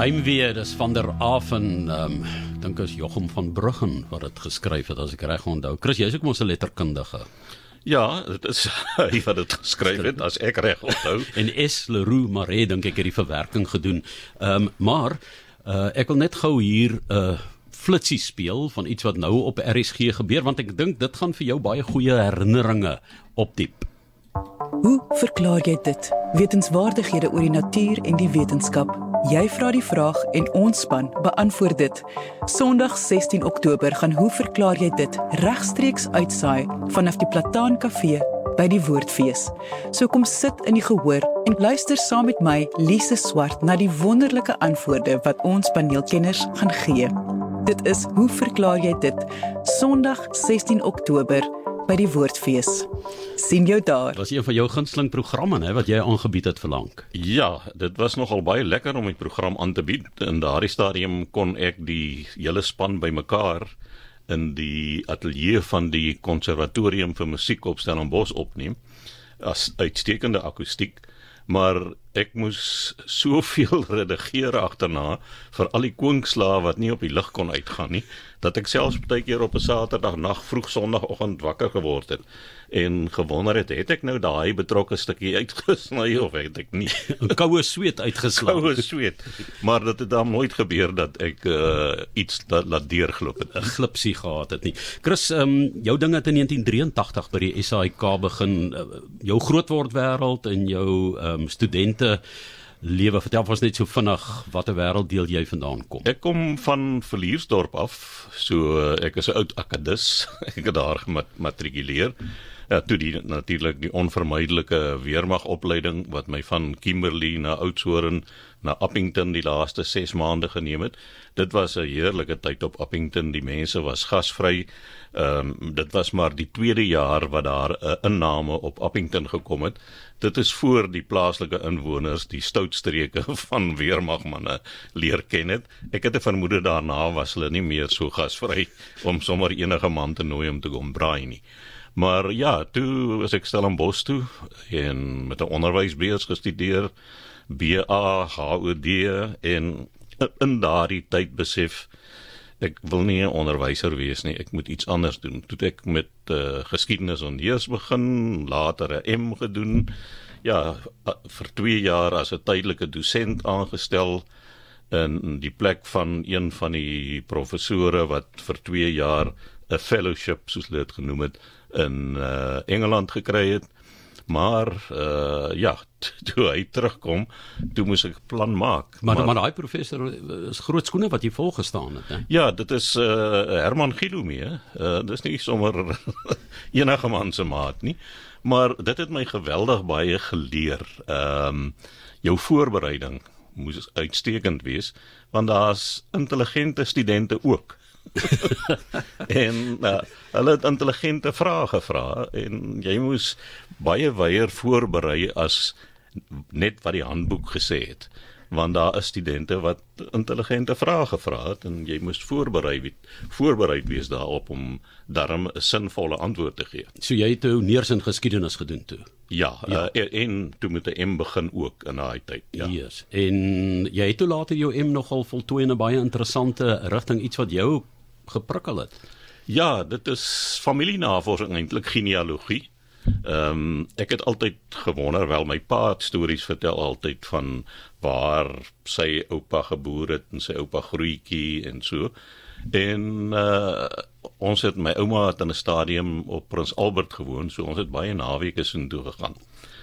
Heimwee, dis van der Aven, ehm um, dink is Jochum van Bruggen wat dit geskryf het as ek reg onthou. Chris, jy's ook mos 'n letterkundige. Ja, dit is hy wat dit geskryf het as ek reg onthou. en S Leroux Maree dink ek het die verwerking gedoen. Ehm um, maar uh, ek wil net gou hier 'n uh, flitsie speel van iets wat nou op RSG gebeur want ek dink dit gaan vir jou baie goeie herinneringe opdiep. Hoe verklaar jy dit? Wetenskapwaardighede oor die natuur en die wetenskap. Jy vra die vraag en ons span beantwoord dit. Sondag 16 Oktober gaan Hoe verklaar jy dit regstreeks uitsaai vanaf die Plataan Kafee by die Woordfees. So kom sit in die gehoor en luister saam met my Lise Swart na die wonderlike antwoorde wat ons paneelkenners gaan gee. Dit is Hoe verklaar jy dit? Sondag 16 Oktober by die Woordfees. sien jou daar. Was een van jou gunsteling programme hè wat jy aangebied het vir lank. Ja, dit was nogal baie lekker om die program aan te bied. In daardie stadium kon ek die hele span bymekaar in die ateljee van die konservatorium vir musiek op Stellenbosch opneem as uitstekende akoestiek maar ek moes soveel redigeer agterna vir al die kwinkslae wat nie op die lig kon uitgaan nie dat ek selfs baie keer op 'n Saterdag nag vroeg Sondagoggend wakker geword het en gewonder het het ek nou daai betrokke stukkie uitgesny of het ek nie? 'n koue sweet uitgeslaan koue sweet. Maar dit het dan nooit gebeur dat ek uh, iets dat laat deurglop het. 'n glipsie gehad het nie. Chris um, jou ding het in 1983 by die SAIK begin uh, jou grootword wêreld en jou um, studente lewe vertel ons net so vinnig watter wêrelddeel jy vandaan kom. Ek kom van Verliersdorp af. So ek is 'n oud akadis. Ek het daar gematrikuleer. Ja, toe die natuurlik die onvermydelike weermagopleiding wat my van Kimberley na Oudtshoorn na Appington die laaste 6 maande geneem het. Dit was 'n heerlike tyd op Appington. Die mense was gasvry. Ehm um, dit was maar die tweede jaar wat daar 'n inname op Appington gekom het. Dit is voor die plaaslike inwoners die stoutstreke van weermagmanne leer ken het. Ek het 'n vermoede daarna was hulle nie meer so gasvry om sommer enige man te nooi om te kom braai nie. Maar ja, toe was ek stel in Bos toe en met 'n onderwysbeurs gestudeer, BA, HOD en in daardie tyd besef ek wil nie 'n onderwyser wees nie, ek moet iets anders doen. Toe ek met uh, geskiedenis en heers begin, later 'n M gedoen. Ja, vir 2 jaar as 'n tydelike dosent aangestel in die plek van een van die professore wat vir 2 jaar 'n fellowship soos hulle dit genoem het in uh, Engeland gekry het. Maar uh ja, toe hy terugkom, toe moes ek 'n plan maak. Maar maar daai professor is groot skoene wat hy vol gestaan het, hè. Ja, dit is uh Herman Gilomee. Uh dis nie sommer enige man se maat nie. Maar dit het my geweldig baie geleer. Ehm um, jou voorbereiding moes uitstekend wees want daar's intelligente studente ook. en uh, hulle het intelligente vrae gevra en jy moes baie weier voorberei as net wat die handboek gesê het want daar is studente wat intelligente vrae gevra het en jy moes voorberei voorberei wees daarop om darm 'n sinvolle antwoord te gee. So jy het toe neers in geskiedenis gedoen toe. Ja, ja. Uh, en toe met 'n M begin ook in daai tyd. Ja. Yes. En jy het toe later jou M nogal voltooi in 'n baie interessante rigting iets wat jou geprikkel het. Ja, dit is familienavorsing eintlik genealogie. Ehm um, ek het altyd gewonder wel my pa het stories vertel altyd van waar sy oupa geboor het en sy oupa grootjie en so. En uh ons het my ouma het in 'n stadium op Prins Albert gewoon, so ons het baie naweke so toe gegaan.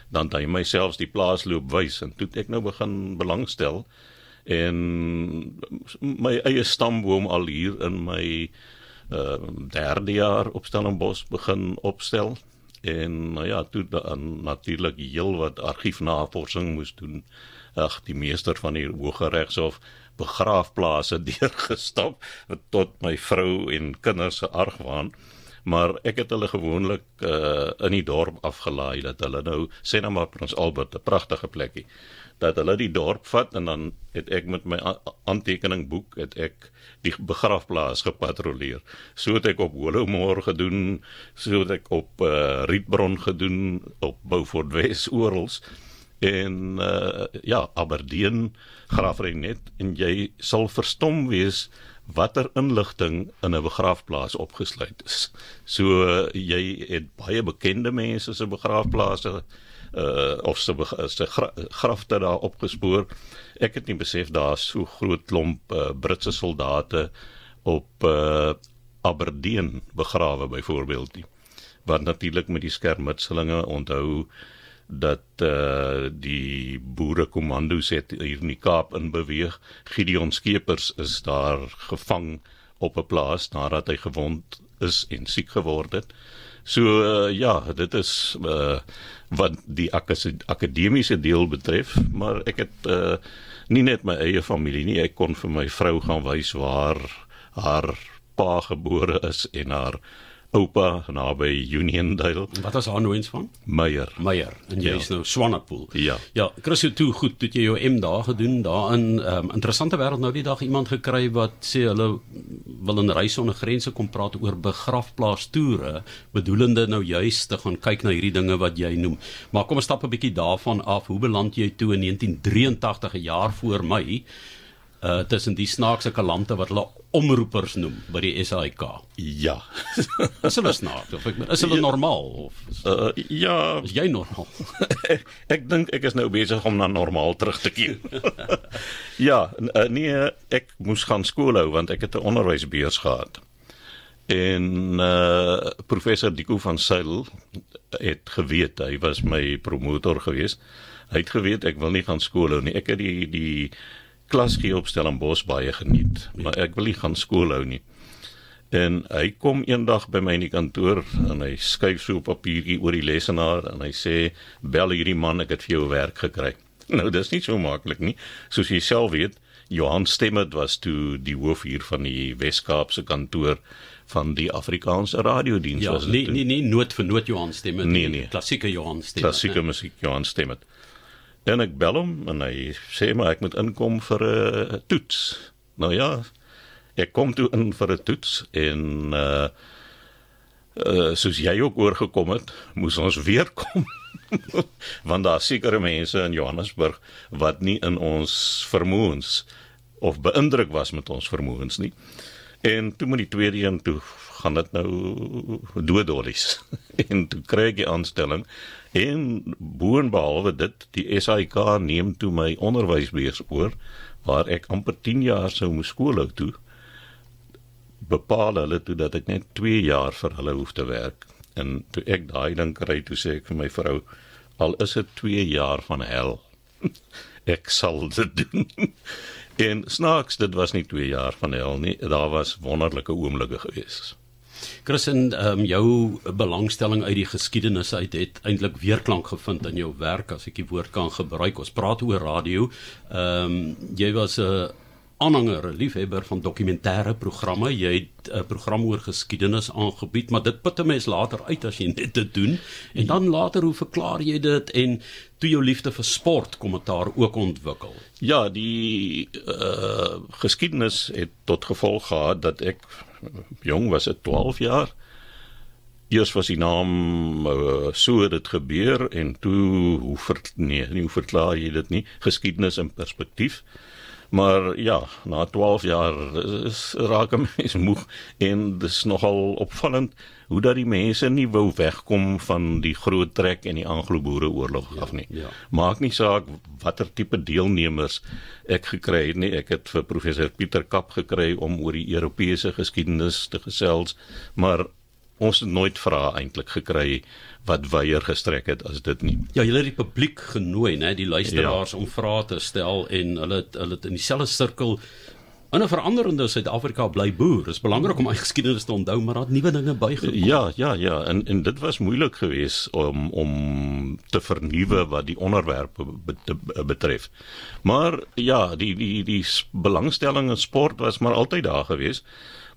Dan het hy myself die plaas loop wys en toe ek nou begin belangstel en my eie stamboom al hier in my uh derde jaar op Stellenbosch begin opstel en nou ja toe dan natuurlik heel wat argiefnavorsing moes doen. Ag die meester van die Hooggeregshof begraafplase deurgestap tot my vrou en kinders se argwaan. Maar ek het hulle gewoonlik uh, in die dorp afgelaai dat hulle nou sê nou maar Prins Albert 'n pragtige plekkie dat hulle die dorp vat en dan het ek met my aantekeningboek het ek die begraafplaas gepatrolleer. So het ek op Holomore gedoen, so het ek op uh, Rietbron gedoen, op Beaufort West oral En uh ja, Aberdeen graafry net en jy sal verstom wees watter inligting in 'n begraafplaas opgesluit is. So uh, jy het baie bekende mense se begraafplase uh of se se gra, grafte daar opgespoor. Ek het nie besef daar's so groot klomp uh, Britse soldate op uh Aberdeen begrawe byvoorbeeld nie. Wat natuurlik met die skermutselinge onthou dat uh die boere kommandos het hier in die Kaap in beweeg. Gideon Skeepers is daar gevang op 'n plaas nadat hy gewond is en siek geword het. So uh, ja, dit is uh wat die akademiese deel betref, maar ek het uh nie net my eie familie nie, ek kon vir my vrou gaan wys waar haar pa gebore is en haar oupa naby Uniondale. Wat was haar nooens van? Meyer. Meyer. En jy ja. is nou Swanepoel. Ja. Ja, Chris het toe goed, het jy jou M daar gedoen daarin. Ehm um, interessante wêreld nou die dag iemand gekry wat sê hulle wil in reis sonder grense kom praat oor begrafplaas toere, bedoelende nou juis te gaan kyk na hierdie dinge wat jy noem. Maar kom ons stap 'n bietjie daarvan af. Hoe beland jy toe in 1983, 'n jaar voor my? Uh tussen die snaakse kalante wat hulle omroepers noem by die SAIK. Ja. is hulle snaaks of ek is hulle ja, normaal of is, uh ja, is jy normaal? ek ek dink ek is nou besig om na normaal terug te keer. ja, uh, nee, ek moes gaan skool hou want ek het 'n onderwysbeurs gehad. En uh professor Dico van Sail het geweet hy was my promotor geweest. Hy het geweet ek wil nie gaan skool hou nie. Ek het die die klas gee op Stellenbosch baie geniet, maar ek wil nie gaan skool hou nie. En hy kom eendag by my in die kantoor en hy skryf so 'n papiertjie oor die lesenaar en hy sê bel hierdie man ek het vir jou werk gekry. Nou dis nie so maklik nie. Soos jy self weet, Johan Stemmet was toe die hoof hier van die Wes-Kaapse kantoor van die Afrikaanse radiodiens ja, was dit. Nee, nee, nee, nood vir nood Johan Stemmet. Nee, nee. Klassieke Johan Stemmet. Klassieke musiek Johan Stemmet. En ek bel hom en hy sê maar ek moet inkom vir 'n uh, toets. Nou ja, ek kom toe in vir 'n toets en uh uh soos jy ook oorgekom het, moes ons weer kom. Want daar sekerre mense in Johannesburg wat nie in ons vermoëns of beïndruk was met ons vermoëns nie. En toe met die tweede een toe gaan dit nou doodolies. en toe kry ek die aanstelling. En boonbehalwe dit die SAIK neem toe my onderwysbeurs oor waar ek amper 10 jaar sou moes skool hou toe bepaal hulle toe dat ek net 2 jaar vir hulle hoef te werk. En toe ek daai ding kry toe sê ek vir my vrou al is dit 2 jaar van hel ek sal dit doen. En snaaks dit was nie 2 jaar van hel nie daar was wonderlike oomblikke geweest Christen, ehm um, jou belangstelling uit die geskiedenis uit het eintlik weerklank gevind in jou werk as ek die woord kan gebruik. Ons praat oor radio. Ehm um, jy was 'n aanhanger, 'n liefhebber van dokumentêre programme. Jy het 'n program oor geskiedenis aangebied, maar dit put 'n mens later uit as jy net dit doen. En dan later, hoe verklaar jy dit en toe jou liefde vir sport kommentaar ook ontwikkel? Ja, die uh geskiedenis het tot gevolg gehad dat ek jong was dit 12 jaar. Eers was die naam uh, so het dit gebeur en toe hoe ver, nee, nie hoe verklaar jy dit nie? Geskiedenis in perspektief. Maar ja, na 12 jaar is raak 'n mens moeg en dis nogal opvallend hoe dat die mense nie wou wegkom van die groot trek en die Anglo-Boereoorlog ja, af nie. Ja. Maak nie saak watter tipe deelnemers ek gekry het nie. Ek het vir professor Pieter Kap gekry om oor die Europese geskiedenis te gesels, maar ons het nooit vrae eintlik gekry wat weier gestrek het as dit nie. Ja, hulle het die publiek genooi, né, die luisteraars ja. om vrae te stel en hulle het, hulle het in dieselfde sirkel in 'n veranderende Suid-Afrika bly boer. Dit is belangrik om eie geskiedenis te onthou, maar daar nuwe dinge bygekom. Ja, ja, ja, en en dit was moeilik geweest om om te vernuwe wat die onderwerpe betref. Maar ja, die die die belangstelling in sport was maar altyd daar geweest.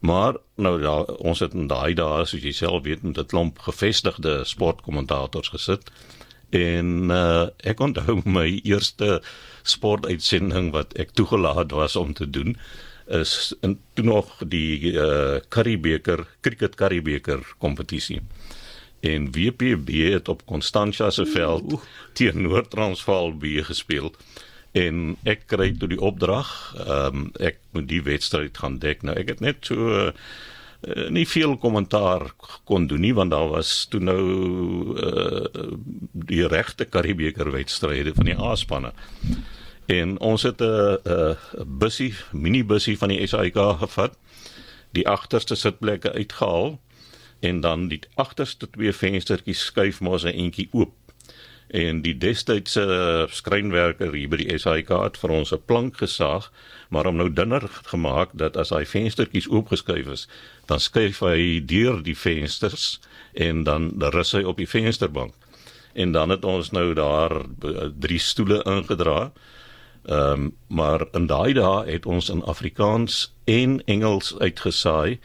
Maar nou ja, ons het in daai dae soos jy self weet met 'n klomp gevestigde sportkommentators gesit. En uh, ek onthou my eerste sportuitsending wat ek toegelaat was om te doen is in toe nog die uh, Currybeker cricket Currybeker kompetisie. en WPB het op Constantia se veld teen Noord-Transvaal B gespeel en ek kry toe die opdrag ehm um, ek moet die wedstryd gaan dek nou ek het net so uh, nie veel kommentaar kon doen nie want daar was toe nou uh, die regte Karibeker wedstryde van die A-spanne en ons het 'n 'n bussie minibussie van die SAIK gevat die agterste sitplekke uitgehaal en dan die agterste twee venstertjies skuif mos 'n entjie oop. En die destydse skrynwerker hier by die SAIK het vir ons 'n plank gesaag, maar hom nou dunner gemaak dat as hy venstertjies oopgeskuif is, dan skuif hy deur die vensters en dan rus hy op die vensterbank. En dan het ons nou daar eh, drie stoele ingedra. Ehm um, maar in daai dae het ons in Afrikaans en Engels uitgesaai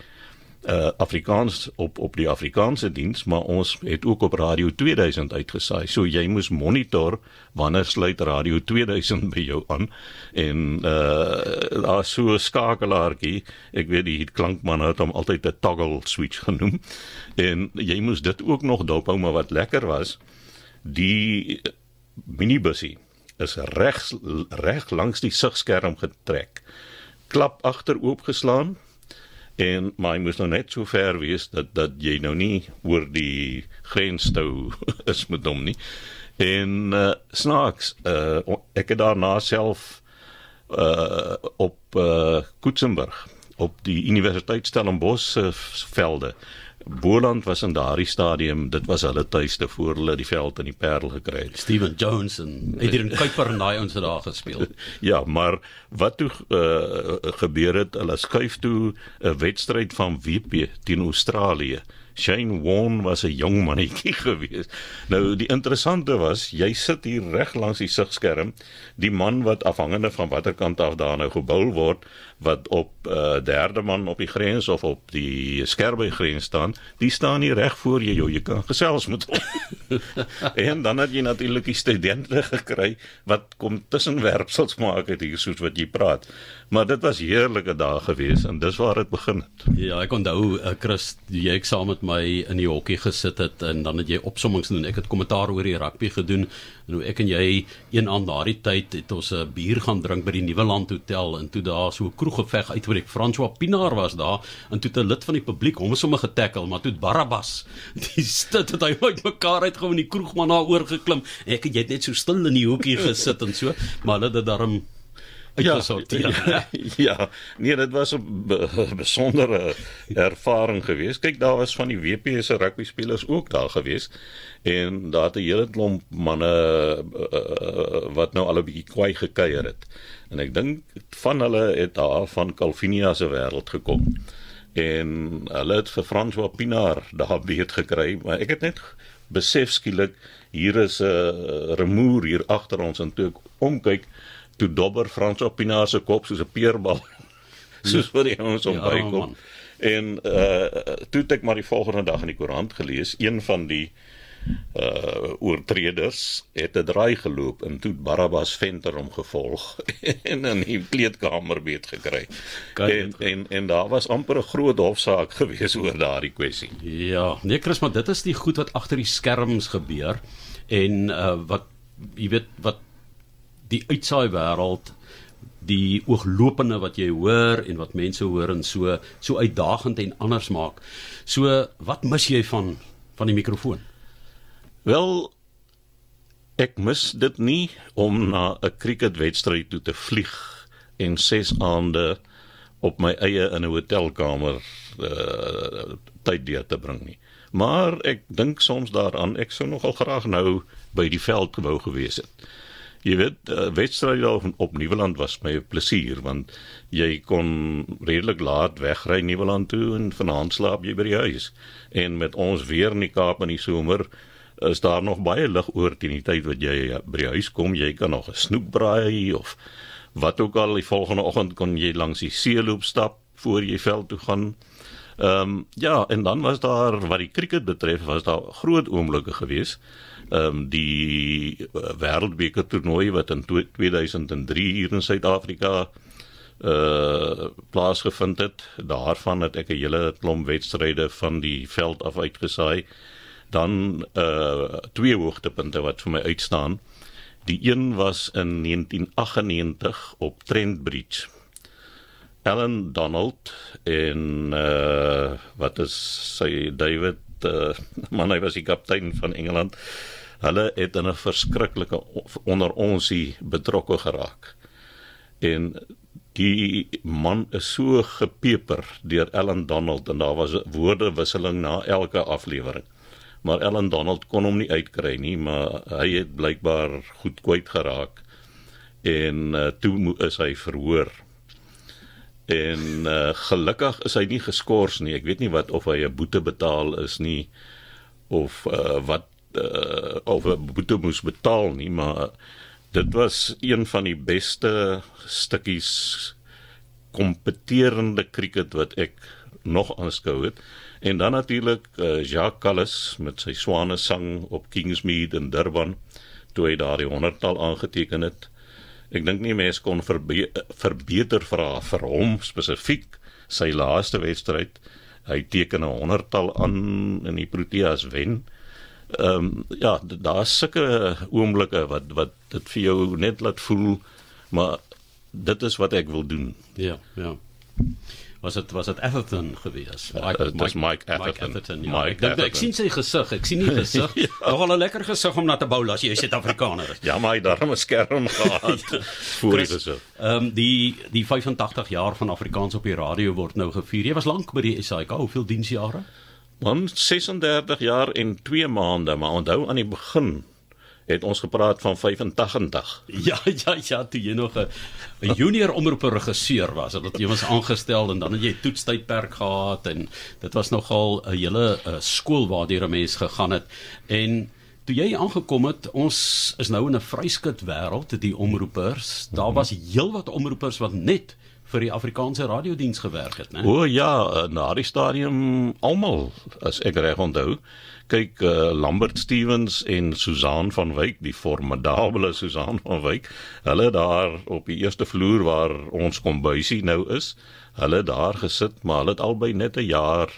uh Afrikaans op op die Afrikaanse diens, maar ons het ook op Radio 2000 uitgesaai. So jy moes monitor wanneer sluit Radio 2000 by jou aan en uh daar so 'n skakelaartjie. Ek weet die klankman het hom altyd 'n toggle switch genoem. En jy moes dit ook nog dophou, maar wat lekker was, die minibussie is reg reg langs die sigskerm getrek. Klap agter oopgeslaan en maar jy moet nou net so ver wees dat dat jy nou nie oor die grens toe is met hom nie. En uh, snaaks, uh, ek het daarna self uh, op uh, Koetsenburg op die Universiteit Stellenbosch uh, velde Boland was in daardie stadium, dit was hulle tuiste voor hulle die veld in die Parel gekry het. Steven Jones en Adrian Kuiper en daai ons het daar gespeel. ja, maar wat toe uh, gebeur het, hulle skuif toe 'n wedstryd van WP teen Australië. Shane Warne was 'n jong mannetjie gewees. Nou die interessante was, jy sit hier reg langs die sigskerm, die man wat afhangende van watter kant af daar nou gebou word, wat op uh, derde man op die grens of op die skerby grens staan, die staan hier reg voor jou, jou, jy kan gesels met hom. en dan het jy natuurlik die studente gekry wat kom tussenwerpsels maak het hier soos wat jy praat. Maar dit was heerlike dae gewees en dis waar dit begin het. Ja, ek onthou uh, Chris, jy ek saam met my in die hokkie gesit het en dan het jy opsommings gedoen. Ek het kommentaar oor die rugby gedoen en hoe ek en jy een aan daardie tyd het ons 'n bier gaan drink by die Nuwe Land Hotel en toe daar so 'n kroeggeveg uitbreek. François Pinaar was daar en toe 'n lid van die publiek hom sommer getackle, maar toe Barabbas die stit het hy uit mekaar uitgehou en die kroegman daar oorgeklim. Ek het jy net so stil in die hoekie gesit en so, maar hulle het daarom Ja, ja, ja, nee, dit was 'n besondere ervaring geweest. Kyk, daar was van die WP se rugby spelers ook daar geweest en daar het 'n hele klomp manne uh, wat nou al 'n bietjie kwai gekuier het. En ek dink van hulle het daar van Calvinia se wêreld gekom. En hulle het vir François Pinaar daar weet gekry, maar ek het net besef skielik hier is 'n uh, remoer hier agter ons en toe ek omkyk toe dobber Frans op Pinaar se kop soos 'n peerbal. soos vir die ouens op ja, bykom. En uh toe het ek maar die volgende dag in die koerant gelees, een van die uh oortreders het 'n draai geloop en toe Barabbas venter hom gevolg en in die kleedkamer weet gekry. En, en en daar was amper 'n groot hofsaak gewees oor daardie kwessie. Ja, nee Chris, maar dit is die goed wat agter die skerms gebeur en uh wat jy weet wat die uitsaai wêreld die ooglopende wat jy hoor en wat mense hoor en so so uitdagend en anders maak. So wat mis jy van van die mikrofoon? Wel ek mis dit nie om na 'n cricketwedstryd toe te vlieg en 6 aande op my eie in 'n hotelkamer uh, tyd deur te bring nie. Maar ek dink soms daaraan ek sou nogal graag nou by die veld wou gewees het. Jy weet, uh, wedstryd op, op Nieuweland was my plesier want jy kon redelik laat wegry Nieuweland toe en vanaand slaap jy by die huis. En met ons weer in die Kaap in die somer is daar nog baie lig oor teen die tyd wat jy by die huis kom. Jy kan nog 'n snoek braai of wat ook al die volgende oggend kon jy langs die see loop stap voor jy veld toe gaan. Ehm um, ja, en dan was daar wat die cricket betref, was daar groot oomblikke geweest um, die uh, wêreldbeker toernooi wat in 2003 hier in Suid-Afrika uh plaasgevind het. Daarvan het ek 'n hele klomp wedstryde van die veld af uitgesaai. dan uh twee hoogtepunte wat vir my uitstaan. Die een was in 1998 op Trent Bridge. Alan Donald en uh wat is sy David uh, man hy was die kaptein van Engeland. Hulle het in 'n verskriklike onder onsie betrokke geraak. En die man is so gepeper deur Alan Donald en daar was woordewisseling na elke aflewering maar Ellen Donald kon hom nie uitkry nie, maar hy het blykbaar goed kwyt geraak en uh, toe is hy verhoor. En uh, gelukkig is hy nie geskort nie. Ek weet nie wat of hy 'n boete betaal is nie of uh, wat uh, of 'n boete moes betaal nie, maar dit was een van die beste stukkies kompeterende cricket wat ek nog aanskou het. En dan natuurlik uh, Jacques Callis met sy swane sang op Kingsmead in Durban toe hy daardie 100-tal aangeteken het. Ek dink nie mense kon verbe verbeter vra vir hom spesifiek sy laaste wedstryd. Hy teken 'n 100-tal aan in die Proteas wen. Ehm um, ja, daar's sulke oomblikke wat wat dit vir jou net laat voel maar dit is wat ek wil doen. Ja, ja was dit was dit Atherton gewees. Mike, uh, Mike, Mike Atherton. Mike Atherton ja. Mike ek, Atherton. ek sien sy gesig. Ek sien nie gesig. ja. Nogal 'n lekker gesig om na te bou as jy Suid-Afrikaner is. ja, maar hy daar 'n skerm gehad. ja. Voor dit so. Ehm die die 85 jaar van Afrikaans op die radio word nou gevier. Jy was lank by die SAK. Hoeveel diensjare? Man 36 jaar en 2 maande, maar onthou aan die begin het ons gepraat van 85. Ja, ja, ja, toe jy nog 'n junior omroeper regisseur was, dat jy was aangestel en dan het jy toetstydperk gehad en dit was nogal 'n hele skool waardeur 'n mens gegaan het en toe jy aangekom het, ons is nou in 'n vryskut wêreld, die omroepers. Daar was heelwat omroepers wat net vir die Afrikaanse radiodiens gewerk het, né? O ja, na die stadium almal as ek reg onthou kyk uh, Lambert Stevens en Susan van Wyk, die formidable Susan van Wyk, hulle daar op die eerste vloer waar ons kombuisie nou is, hulle daar gesit, maar hulle het albei net 'n jaar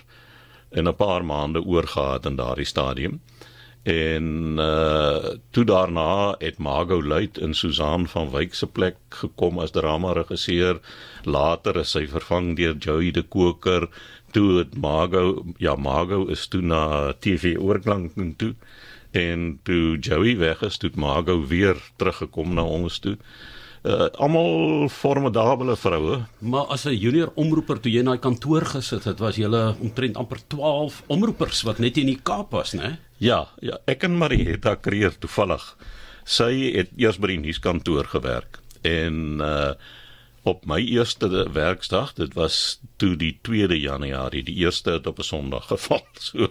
en 'n paar maande oorgehad in daardie stadium. En uh toe daarna het Margot Luit in Susan van Wyk se plek gekom as drama regisseur. Later is sy vervang deur Joey de Koker toe het Margo ja Margo is toe na TV oorklank toe en toe Joey weg is toe Margo weer teruggekom na ons toe. Almal formidable vroue. Maar as 'n junior omroeper toe jy na die kantoor gesit het, was jy omtrent amper 12 omroepers wat net in die Kaap was, né? Ja, ja, ek en Marietta kreer toevallig. Sy het eers by die nuuskantoor gewerk en uh op my eerste werksdag, dit was toe die 2de Januarie, die eerste het op 'n Sondag geval. So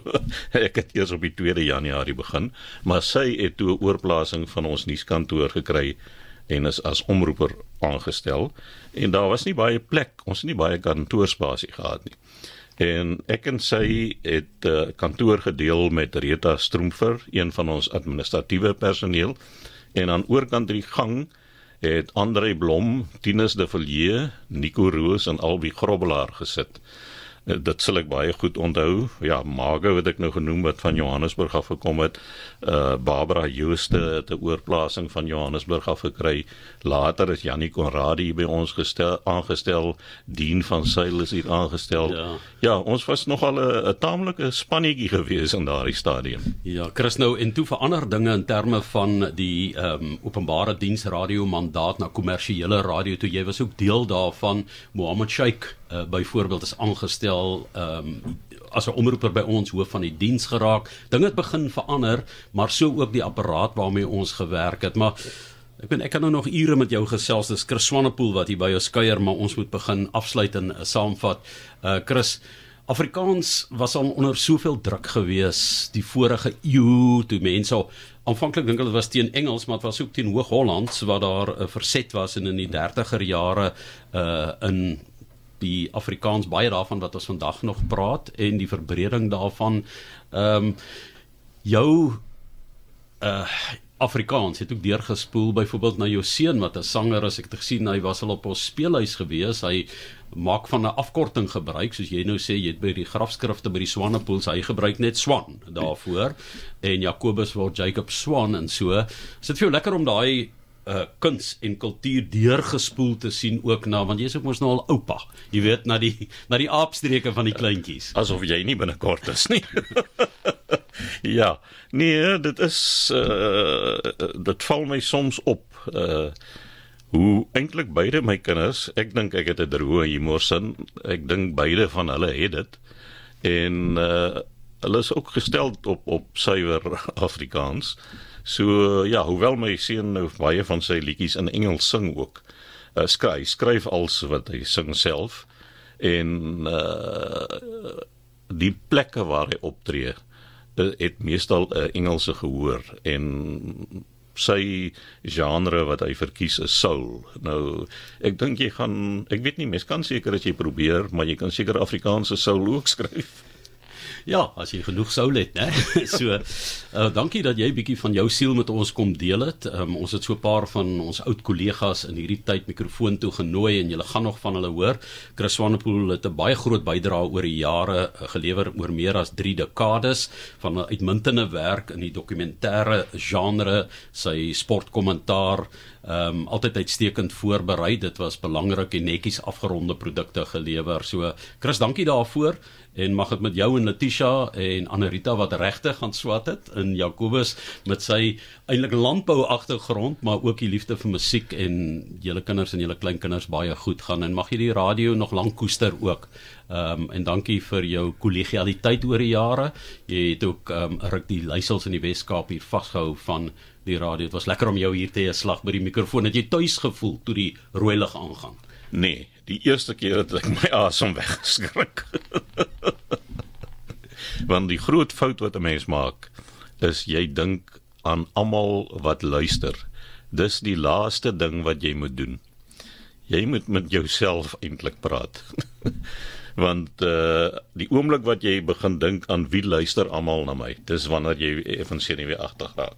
ek het eers op die 2de Januarie begin, maar sy het toe 'n oorplasing van ons nuuskantoor gekry en is as omroeper aangestel en daar was nie baie plek, ons het nie baie kantoorspasie gehad nie. En ek en sy het uh, kantoor gedeel met Rita Stroomfer, een van ons administratiewe personeel en aan oorkant die gang het Andre Blom, Tinus de Villiers, Nico Roos en Albi Grobbelaar gesit. Eh, dit sal ek baie goed onthou. Ja, Margo wat ek nou genoem wat van Johannesburg af gekom het. Uh Barbara Jooste het 'n oorplasing van Johannesburg af gekry. Later is Jannie Konradi by ons gestel aangestel. Dien van Sail is hier aangestel. Ja, ja ons was nogal 'n taamlike spannetjie gewees in daardie stadium. Ja, Chris nou en toe verander dinge in terme van die ehm um, openbare diens radio mandaat na kommersiële radio toe jy was ook deel daarvan Mohammed Sheikh uh, byvoorbeeld is aangestel ehm um, as 'n omroeper by ons hoof van die diens geraak. Dinge het begin verander, maar so ook die apparaat waarmee ons gewerk het. Maar ek ben ek kan nou nog ure met jou gesels. Dis Chris Swanepoel wat hier by jou skuier, maar ons moet begin afsluit en uh, saamvat. Uh Chris Afrikaans was al onder soveel druk gewees die vorige eeu toe mense aanvanklik dink hulle was teen Engels maar dit was ook teen Hoog-Hollands waar daar 'n uh, verset was en in die 30er jare uh in die Afrikaans baie daarvan wat ons vandag nog praat en die verbreding daarvan ehm um, jou uh Afrikaans het ook deurgespoel byvoorbeeld na jou seun wat 'n sanger is. Ek het gesien hy was al op ons speelhuis gewees. Hy maak van 'n afkorting gebruik soos jy nou sê jy het by die grafskrifte by die Swanepoel hy gebruik net Swan daarvoor en Jakobus word Jacob Swan en so. Is dit vir jou lekker om daai uh kuns en kultuur deurgespoel te sien ook na want jy's ook mos nou al oupa. Jy weet na die na die aapstreke van die kleintjies. Asof jy nie binnekort is nie. ja. Nee, dit is uh dit val my soms op uh hoe eintlik beide my kinders, ek dink ek het 'n droë humorsin. Ek dink beide van hulle het dit. En uh hulle is ook gestel op op suiwer Afrikaans. So ja, hoewel my seun nou baie van sy liedjies in Engels sing ook. Uh, skryf skryf als wat hy sing self en uh die plekke waar hy optree het meestal 'n uh, Engelse gehoor en sy genre wat hy verkies is soul. Nou ek dink jy gaan ek weet nie mens kan seker as jy probeer, maar jy kan seker Afrikaanse soul ook skryf. Ja, as jy genoeg sou let, né? so, uh, dankie dat jy bietjie van jou siel met ons kom deel het. Um, ons het so 'n paar van ons oud kollegas in hierdie tyd mikrofoon toe genooi en julle gaan nog van hulle hoor. Chris Swanepoel het 'n baie groot bydrae oor die jare uh, gelewer oor meer as 3 dekades van 'n uitmuntende werk in die dokumentêre genre, sy sportkommentaar, ehm um, altyd uitstekend voorberei. Dit was belangrik en netjies afgeronde produkte gelewer. So Chris, dankie daarvoor en mag dit met jou en Letitia en Anarita wat regtig gaan swat het in Jakobus met sy eintlik landbou agtergrond maar ook die liefde vir musiek en julle kinders en julle kleinkinders baie goed gaan en mag jy die radio nog lank koester ook. Ehm um, en dankie vir jou kollegialiteit oor die jare. Jy het ook ehm um, ruk die leiersels in die Wes-Kaap hier vasgehou van die radio. Dit was lekker om jou hier te hê, slag by die mikrofoon. Het jy tuis gevoel toe die rooi lig aangaan? Nee, die eerste keer het ek my asem weggeskrik. Want die groot fout wat 'n mens maak is jy dink aan almal wat luister. Dis die laaste ding wat jy moet doen. Jy moet met jouself eintlik praat. Want uh die oomblik wat jy begin dink aan wie luister almal na my, dis wanneer jy effens senuweeagtig raak.